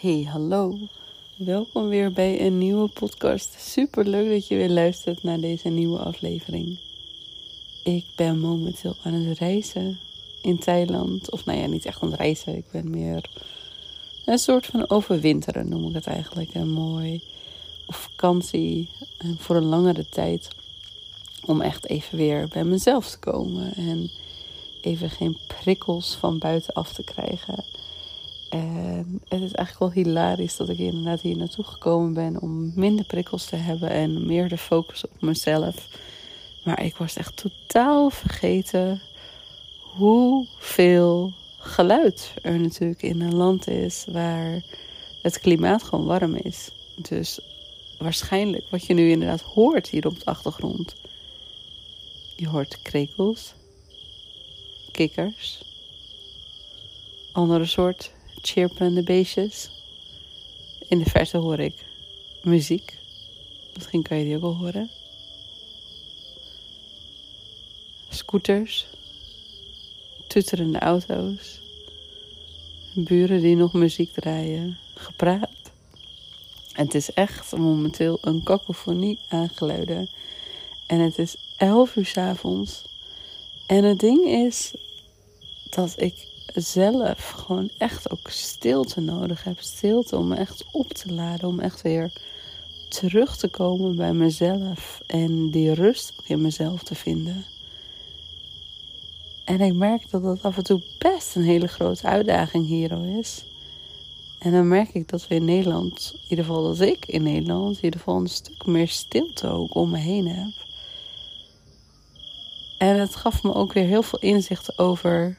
Hey, hallo. Welkom weer bij een nieuwe podcast. Super leuk dat je weer luistert naar deze nieuwe aflevering. Ik ben momenteel aan het reizen in Thailand. Of nou ja, niet echt aan het reizen. Ik ben meer een soort van overwinteren, noem ik het eigenlijk. Een mooi vakantie voor een langere tijd. Om echt even weer bij mezelf te komen. En even geen prikkels van buitenaf te krijgen. En het is eigenlijk wel hilarisch dat ik inderdaad hier naartoe gekomen ben om minder prikkels te hebben en meer de focus op mezelf. Maar ik was echt totaal vergeten hoeveel geluid er natuurlijk in een land is waar het klimaat gewoon warm is. Dus waarschijnlijk wat je nu inderdaad hoort hier op de achtergrond. Je hoort krekels, kikkers, andere soort chirpende beestjes. In de verte hoor ik muziek. Misschien kan je die ook wel horen. Scooters. Tutterende auto's. Buren die nog muziek draaien. Gepraat. En het is echt momenteel een kakofonie aangeluiden. En het is 11 uur s avonds. En het ding is dat ik zelf gewoon echt ook stilte nodig heb. Stilte om me echt op te laden. Om echt weer terug te komen bij mezelf. En die rust in mezelf te vinden. En ik merk dat dat af en toe best een hele grote uitdaging hier is. En dan merk ik dat we in Nederland, in ieder geval dat ik in Nederland, in ieder geval een stuk meer stilte ook om me heen heb. En het gaf me ook weer heel veel inzicht over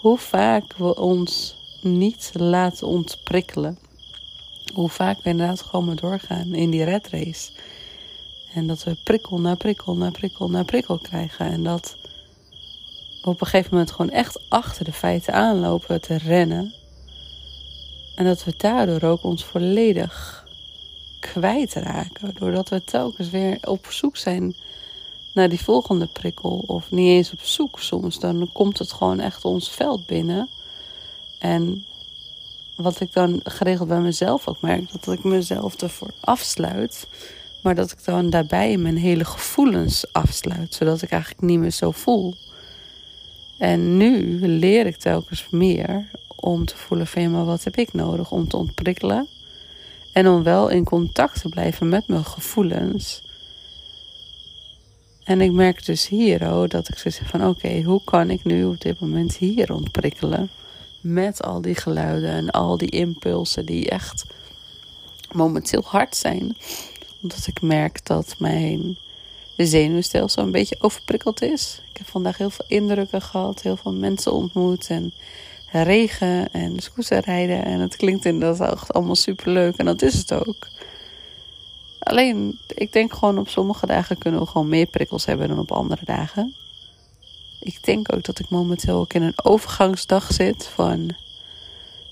hoe vaak we ons niet laten ontprikkelen. Hoe vaak we inderdaad gewoon maar doorgaan in die red race. En dat we prikkel na prikkel na prikkel na prikkel krijgen. En dat we op een gegeven moment gewoon echt achter de feiten aanlopen te rennen. En dat we daardoor ook ons volledig kwijtraken. Doordat we telkens weer op zoek zijn naar die volgende prikkel. Of niet eens op zoek soms. Dan komt het gewoon echt ons veld binnen. En wat ik dan geregeld bij mezelf ook merk, dat ik mezelf ervoor afsluit. Maar dat ik dan daarbij mijn hele gevoelens afsluit. Zodat ik eigenlijk niet meer zo voel. En nu leer ik telkens meer om te voelen van ja, maar wat heb ik nodig om te ontprikkelen. En om wel in contact te blijven met mijn gevoelens. En ik merk dus hier oh, dat ik zo zeg van oké, hoe kan ik nu op dit moment hier ontprikkelen? Met al die geluiden en al die impulsen die echt momenteel hard zijn. Omdat ik merk dat mijn zenuwstelsel een beetje overprikkeld is. Ik heb vandaag heel veel indrukken gehad, heel veel mensen ontmoet en regen en rijden. En het klinkt inderdaad allemaal superleuk en dat is het ook. Alleen, ik denk gewoon op sommige dagen kunnen we gewoon meer prikkels hebben dan op andere dagen. Ik denk ook dat ik momenteel ook in een overgangsdag zit van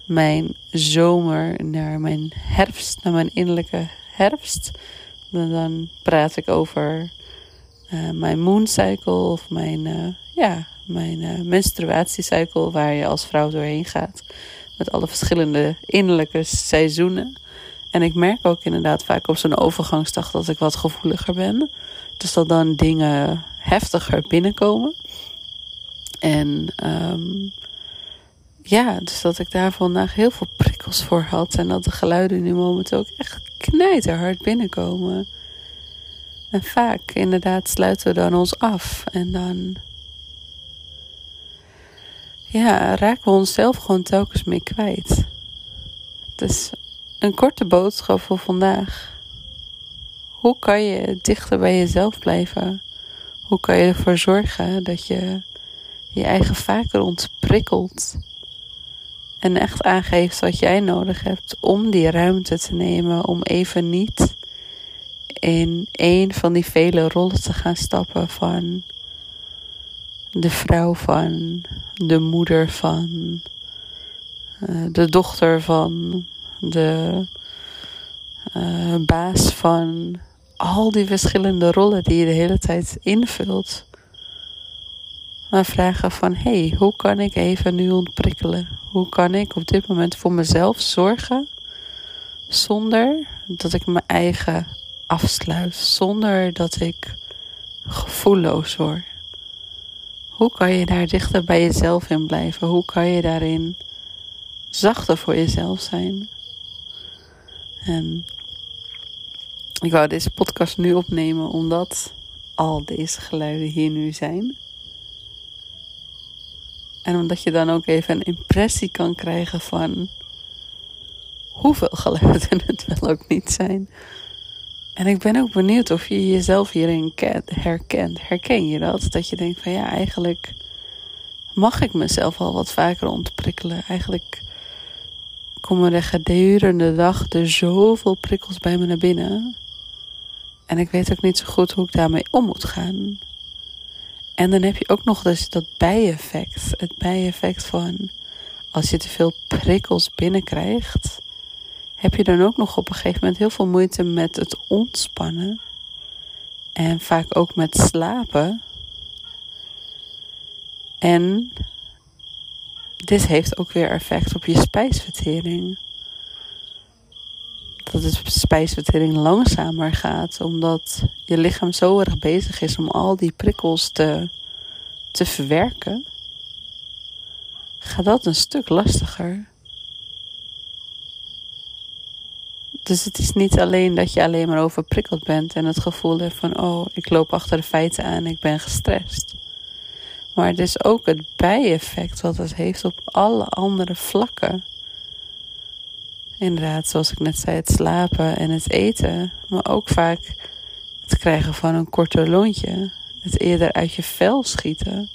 mijn zomer naar mijn herfst, naar mijn innerlijke herfst. Dan praat ik over uh, mijn mooncycle of mijn, uh, ja, mijn uh, menstruatiecycle waar je als vrouw doorheen gaat. Met alle verschillende innerlijke seizoenen. En ik merk ook inderdaad vaak op zo'n overgangsdag dat ik wat gevoeliger ben. Dus dat dan dingen heftiger binnenkomen. En um, ja, dus dat ik daar vandaag heel veel prikkels voor had. En dat de geluiden nu momenteel ook echt knijterhard binnenkomen. En vaak inderdaad sluiten we dan ons af. En dan ja, raken we onszelf gewoon telkens meer kwijt. Dus een korte boodschap voor vandaag. Hoe kan je dichter bij jezelf blijven? Hoe kan je ervoor zorgen dat je je eigen vaker ontprikkelt? En echt aangeeft wat jij nodig hebt om die ruimte te nemen. Om even niet in een van die vele rollen te gaan stappen van de vrouw van, de moeder van, eh, de dochter van, de uh, baas van. Al die verschillende rollen die je de hele tijd invult. Maar vragen van, hey, hoe kan ik even nu ontprikkelen? Hoe kan ik op dit moment voor mezelf zorgen zonder dat ik mijn eigen afsluit, zonder dat ik gevoelloos word? Hoe kan je daar dichter bij jezelf in blijven? Hoe kan je daarin zachter voor jezelf zijn? En ik wou deze podcast nu opnemen omdat al deze geluiden hier nu zijn. En omdat je dan ook even een impressie kan krijgen van hoeveel geluiden het wel ook niet zijn. En ik ben ook benieuwd of je jezelf hierin herkent. Herken je dat? Dat je denkt van ja, eigenlijk mag ik mezelf al wat vaker ontprikkelen. Eigenlijk komen er gedurende dag er zoveel prikkels bij me naar binnen. En ik weet ook niet zo goed hoe ik daarmee om moet gaan. En dan heb je ook nog dus dat bijeffect. Het bijeffect van als je te veel prikkels binnenkrijgt, heb je dan ook nog op een gegeven moment heel veel moeite met het ontspannen. En vaak ook met slapen. En dit heeft ook weer effect op je spijsvertering. Dat de spijsvertering langzamer gaat, omdat je lichaam zo erg bezig is om al die prikkels te, te verwerken. Gaat dat een stuk lastiger. Dus het is niet alleen dat je alleen maar overprikkeld bent en het gevoel hebt van, oh, ik loop achter de feiten aan, ik ben gestrest. Maar het is ook het bijeffect wat het heeft op alle andere vlakken. Inderdaad, zoals ik net zei, het slapen en het eten, maar ook vaak het krijgen van een korter lontje, het eerder uit je vel schieten.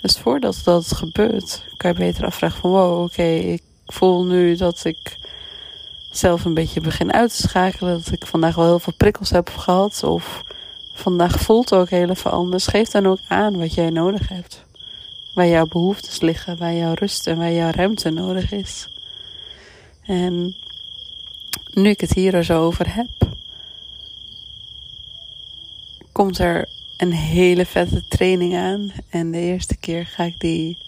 Dus voordat dat gebeurt, kan je beter afvragen van wow, oké, ik voel nu dat ik zelf een beetje begin uit te schakelen. Dat ik vandaag wel heel veel prikkels heb gehad. Of vandaag voelt ook heel even anders. Geef dan ook aan wat jij nodig hebt. Waar jouw behoeftes liggen, waar jouw rust en waar jouw ruimte nodig is. En nu ik het hier er zo over heb, komt er een hele vette training aan. En de eerste keer ga ik die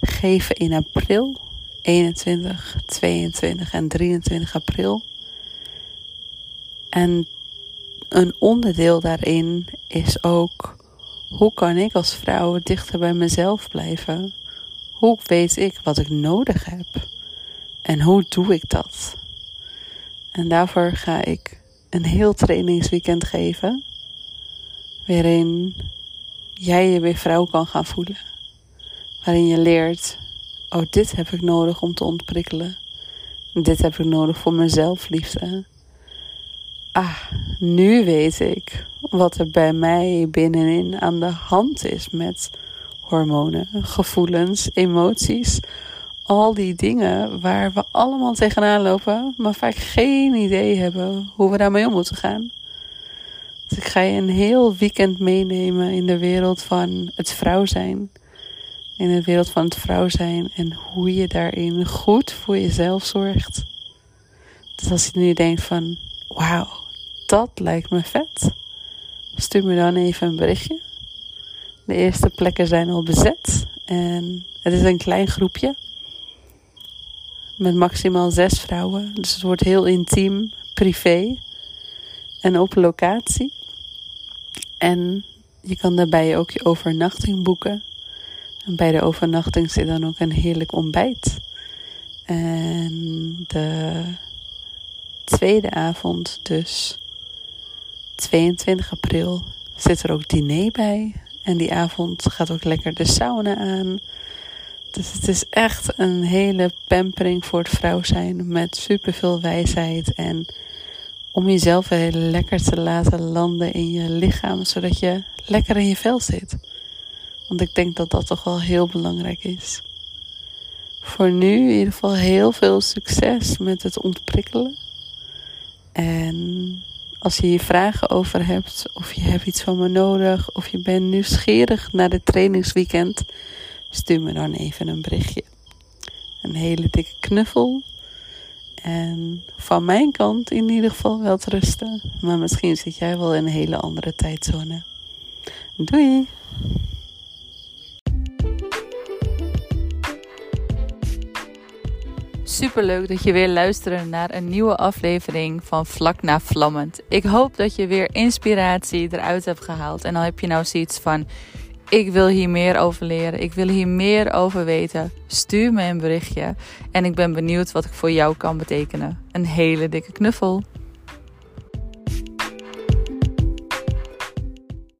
geven in april. 21, 22 en 23 april. En een onderdeel daarin is ook hoe kan ik als vrouw dichter bij mezelf blijven? Hoe weet ik wat ik nodig heb? En hoe doe ik dat? En daarvoor ga ik een heel trainingsweekend geven. Waarin jij je weer vrouw kan gaan voelen. Waarin je leert oh, dit heb ik nodig om te ontprikkelen. Dit heb ik nodig voor mezelf, liefde. Ah, nu weet ik wat er bij mij binnenin aan de hand is met hormonen, gevoelens, emoties. Al die dingen waar we allemaal tegenaan lopen, maar vaak geen idee hebben hoe we daarmee om moeten gaan. Dus ik ga je een heel weekend meenemen in de wereld van het vrouw zijn in de wereld van het vrouw zijn en hoe je daarin goed voor jezelf zorgt. Dus als je nu denkt van, wauw, dat lijkt me vet, stuur me dan even een berichtje. De eerste plekken zijn al bezet en het is een klein groepje met maximaal zes vrouwen. Dus het wordt heel intiem, privé en op locatie. En je kan daarbij ook je overnachting boeken. En bij de overnachting zit dan ook een heerlijk ontbijt. En de tweede avond, dus 22 april, zit er ook diner bij. En die avond gaat ook lekker de sauna aan. Dus het is echt een hele pampering voor het vrouw zijn met superveel wijsheid. En om jezelf heel lekker te laten landen in je lichaam, zodat je lekker in je vel zit. Want ik denk dat dat toch wel heel belangrijk is. voor nu in ieder geval heel veel succes met het ontprikkelen. En als je hier vragen over hebt, of je hebt iets van me nodig, of je bent nieuwsgierig naar de trainingsweekend, stuur me dan even een berichtje. Een hele dikke knuffel. En van mijn kant in ieder geval wel te rusten. Maar misschien zit jij wel in een hele andere tijdzone. Doei! Super leuk dat je weer luistert naar een nieuwe aflevering van Vlak na Vlammend. Ik hoop dat je weer inspiratie eruit hebt gehaald. En dan heb je nou zoiets van: ik wil hier meer over leren, ik wil hier meer over weten. Stuur me een berichtje en ik ben benieuwd wat ik voor jou kan betekenen. Een hele dikke knuffel.